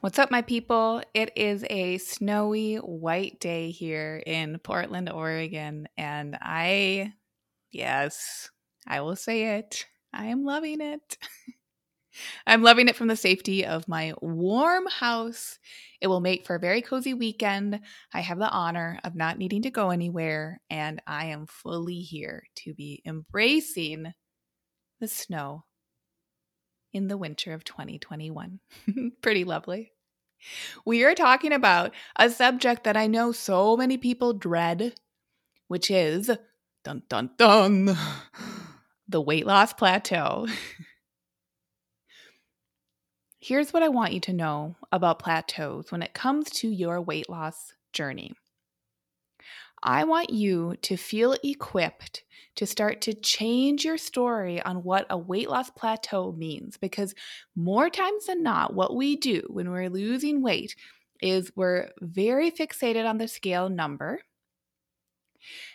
What's up, my people? It is a snowy white day here in Portland, Oregon, and I, yes, I will say it, I am loving it. I'm loving it from the safety of my warm house. It will make for a very cozy weekend. I have the honor of not needing to go anywhere, and I am fully here to be embracing the snow in the winter of 2021. Pretty lovely. We are talking about a subject that I know so many people dread, which is dun dun dun the weight loss plateau. Here's what I want you to know about plateaus when it comes to your weight loss journey. I want you to feel equipped to start to change your story on what a weight loss plateau means because more times than not, what we do when we're losing weight is we're very fixated on the scale number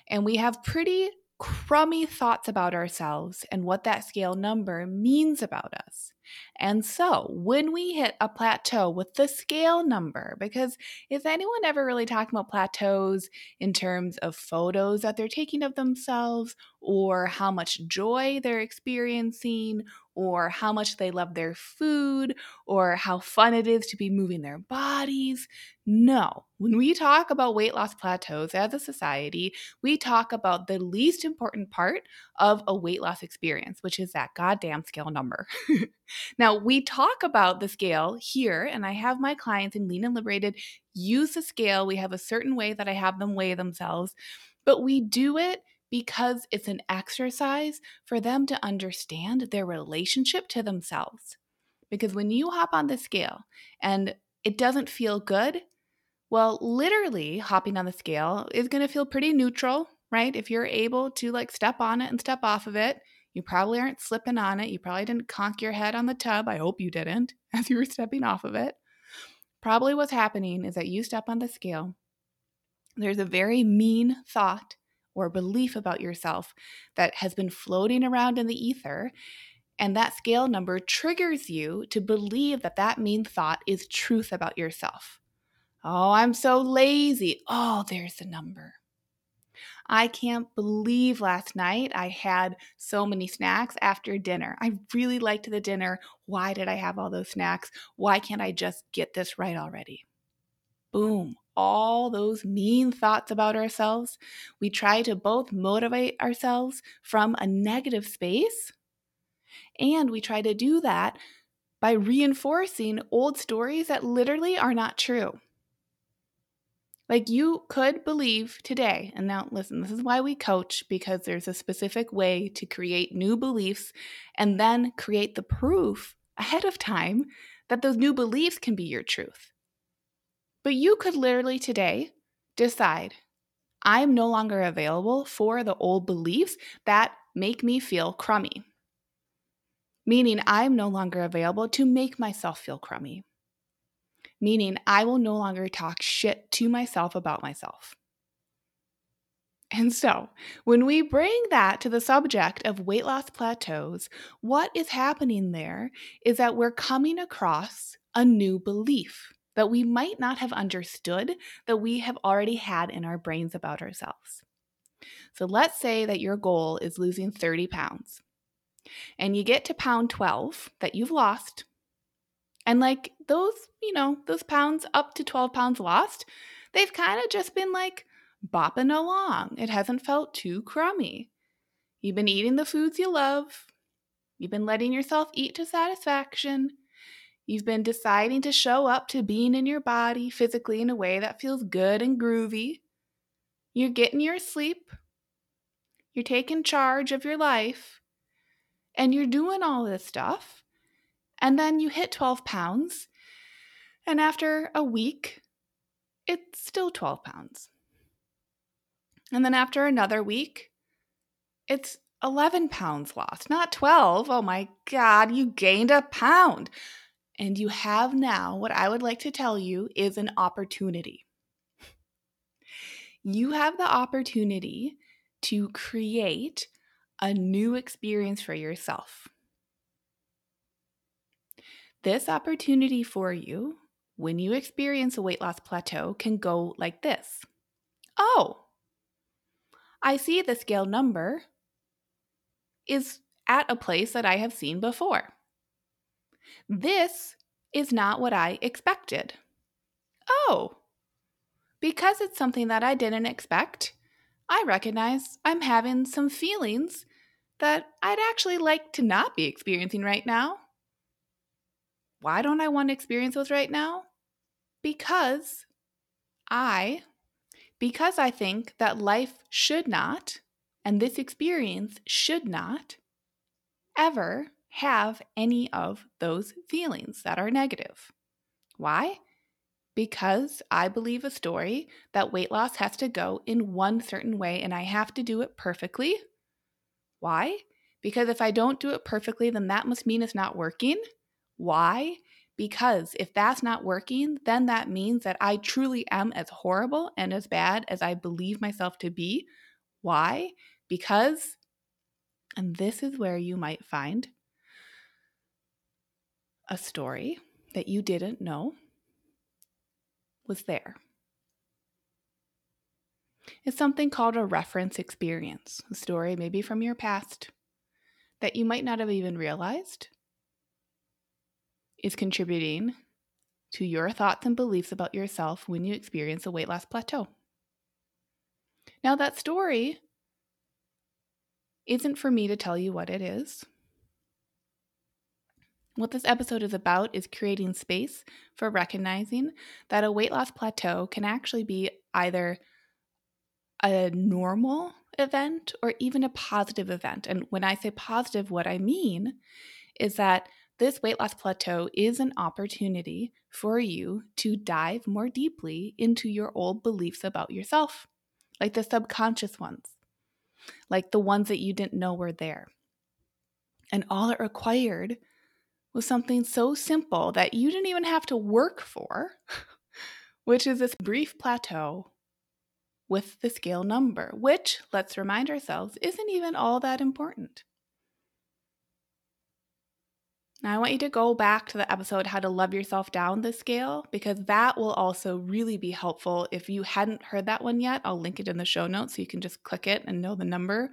and we have pretty crummy thoughts about ourselves and what that scale number means about us. And so, when we hit a plateau with the scale number, because is anyone ever really talking about plateaus in terms of photos that they're taking of themselves, or how much joy they're experiencing, or how much they love their food, or how fun it is to be moving their bodies. No, when we talk about weight loss plateaus as a society, we talk about the least important part of a weight loss experience, which is that goddamn scale number. now, we talk about the scale here, and I have my clients in Lean and Liberated use the scale. We have a certain way that I have them weigh themselves, but we do it because it's an exercise for them to understand their relationship to themselves. Because when you hop on the scale and it doesn't feel good, well, literally hopping on the scale is going to feel pretty neutral, right? If you're able to like step on it and step off of it, you probably aren't slipping on it. You probably didn't conk your head on the tub. I hope you didn't as you were stepping off of it. Probably what's happening is that you step on the scale. There's a very mean thought or belief about yourself that has been floating around in the ether. And that scale number triggers you to believe that that mean thought is truth about yourself. Oh, I'm so lazy. Oh, there's the number. I can't believe last night I had so many snacks after dinner. I really liked the dinner. Why did I have all those snacks? Why can't I just get this right already? Boom all those mean thoughts about ourselves, we try to both motivate ourselves from a negative space, and we try to do that by reinforcing old stories that literally are not true. Like you could believe today, and now listen, this is why we coach because there's a specific way to create new beliefs and then create the proof ahead of time that those new beliefs can be your truth. But you could literally today decide I'm no longer available for the old beliefs that make me feel crummy. Meaning, I'm no longer available to make myself feel crummy. Meaning, I will no longer talk shit to myself about myself. And so, when we bring that to the subject of weight loss plateaus, what is happening there is that we're coming across a new belief that we might not have understood that we have already had in our brains about ourselves. So let's say that your goal is losing 30 pounds and you get to pound 12 that you've lost. And like those, you know, those pounds up to 12 pounds lost, they've kind of just been like bopping along. It hasn't felt too crummy. You've been eating the foods you love. You've been letting yourself eat to satisfaction. You've been deciding to show up to being in your body physically in a way that feels good and groovy. You're getting your sleep. You're taking charge of your life. And you're doing all this stuff. And then you hit 12 pounds. And after a week, it's still 12 pounds. And then after another week, it's 11 pounds lost, not 12. Oh my God, you gained a pound. And you have now what I would like to tell you is an opportunity. You have the opportunity to create a new experience for yourself. This opportunity for you, when you experience a weight loss plateau, can go like this Oh, I see the scale number is at a place that I have seen before. This is not what I expected. Oh, because it's something that I didn't expect, I recognize I'm having some feelings that I'd actually like to not be experiencing right now. Why don't I want to experience those right now? Because I because I think that life should not and this experience should not ever have any of those feelings that are negative. Why? Because I believe a story that weight loss has to go in one certain way and I have to do it perfectly. Why? Because if I don't do it perfectly, then that must mean it's not working. Why? Because if that's not working, then that means that I truly am as horrible and as bad as I believe myself to be. Why? Because, and this is where you might find a story that you didn't know was there. It's something called a reference experience, a story maybe from your past that you might not have even realized is contributing to your thoughts and beliefs about yourself when you experience a weight loss plateau. Now, that story isn't for me to tell you what it is. What this episode is about is creating space for recognizing that a weight loss plateau can actually be either a normal event or even a positive event. And when I say positive, what I mean is that this weight loss plateau is an opportunity for you to dive more deeply into your old beliefs about yourself, like the subconscious ones, like the ones that you didn't know were there. And all it required was something so simple that you didn't even have to work for, which is this brief plateau with the scale number, which, let's remind ourselves, isn't even all that important. Now, I want you to go back to the episode How to Love Yourself Down the Scale because that will also really be helpful. If you hadn't heard that one yet, I'll link it in the show notes so you can just click it and know the number.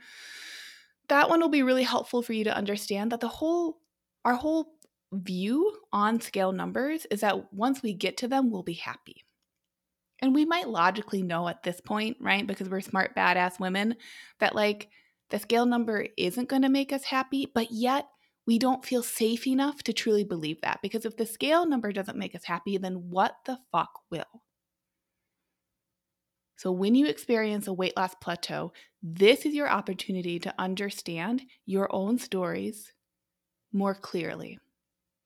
That one will be really helpful for you to understand that the whole, our whole view on scale numbers is that once we get to them, we'll be happy. And we might logically know at this point, right? Because we're smart, badass women, that like the scale number isn't going to make us happy, but yet we don't feel safe enough to truly believe that because if the scale number doesn't make us happy, then what the fuck will? So, when you experience a weight loss plateau, this is your opportunity to understand your own stories more clearly.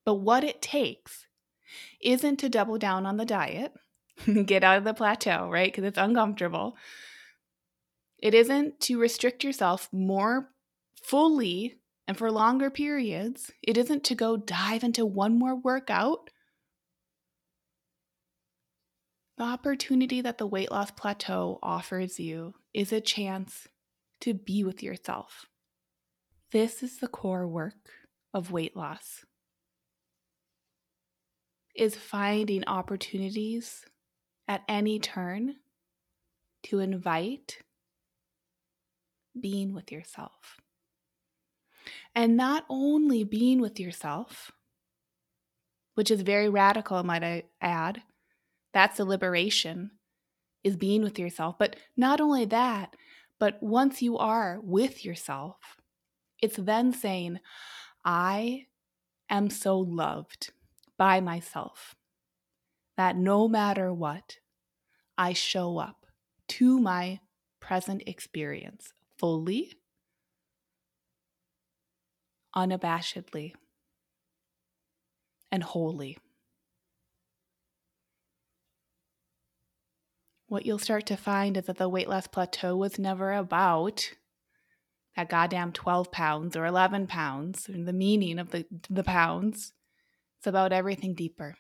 But what it takes isn't to double down on the diet, get out of the plateau, right? Because it's uncomfortable. It isn't to restrict yourself more fully and for longer periods, it isn't to go dive into one more workout. The opportunity that the weight loss plateau offers you is a chance to be with yourself. This is the core work of weight loss is finding opportunities at any turn to invite being with yourself. And not only being with yourself, which is very radical, might I add, that's a liberation, is being with yourself. But not only that, but once you are with yourself, it's then saying, I am so loved by myself that no matter what, I show up to my present experience fully unabashedly and wholly. what you'll start to find is that the weight loss plateau was never about that goddamn 12 pounds or 11 pounds, or the meaning of the, the pounds. It's about everything deeper.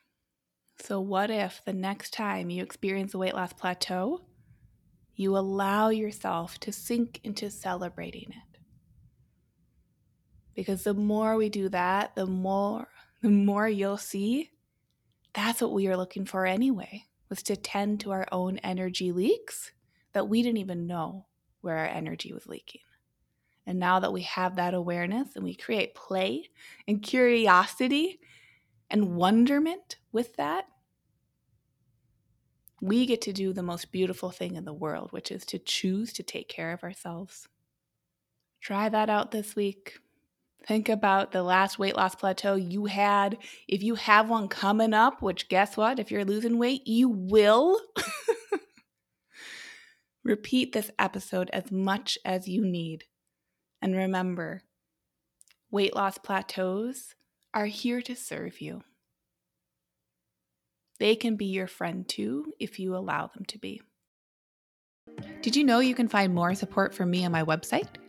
So, what if the next time you experience a weight loss plateau, you allow yourself to sink into celebrating it? Because the more we do that, the more the more you'll see that's what we are looking for anyway, was to tend to our own energy leaks that we didn't even know where our energy was leaking. And now that we have that awareness and we create play and curiosity and wonderment with that, we get to do the most beautiful thing in the world, which is to choose to take care of ourselves. Try that out this week. Think about the last weight loss plateau you had. If you have one coming up, which guess what? If you're losing weight, you will. Repeat this episode as much as you need. And remember, weight loss plateaus are here to serve you. They can be your friend too if you allow them to be. Did you know you can find more support from me on my website?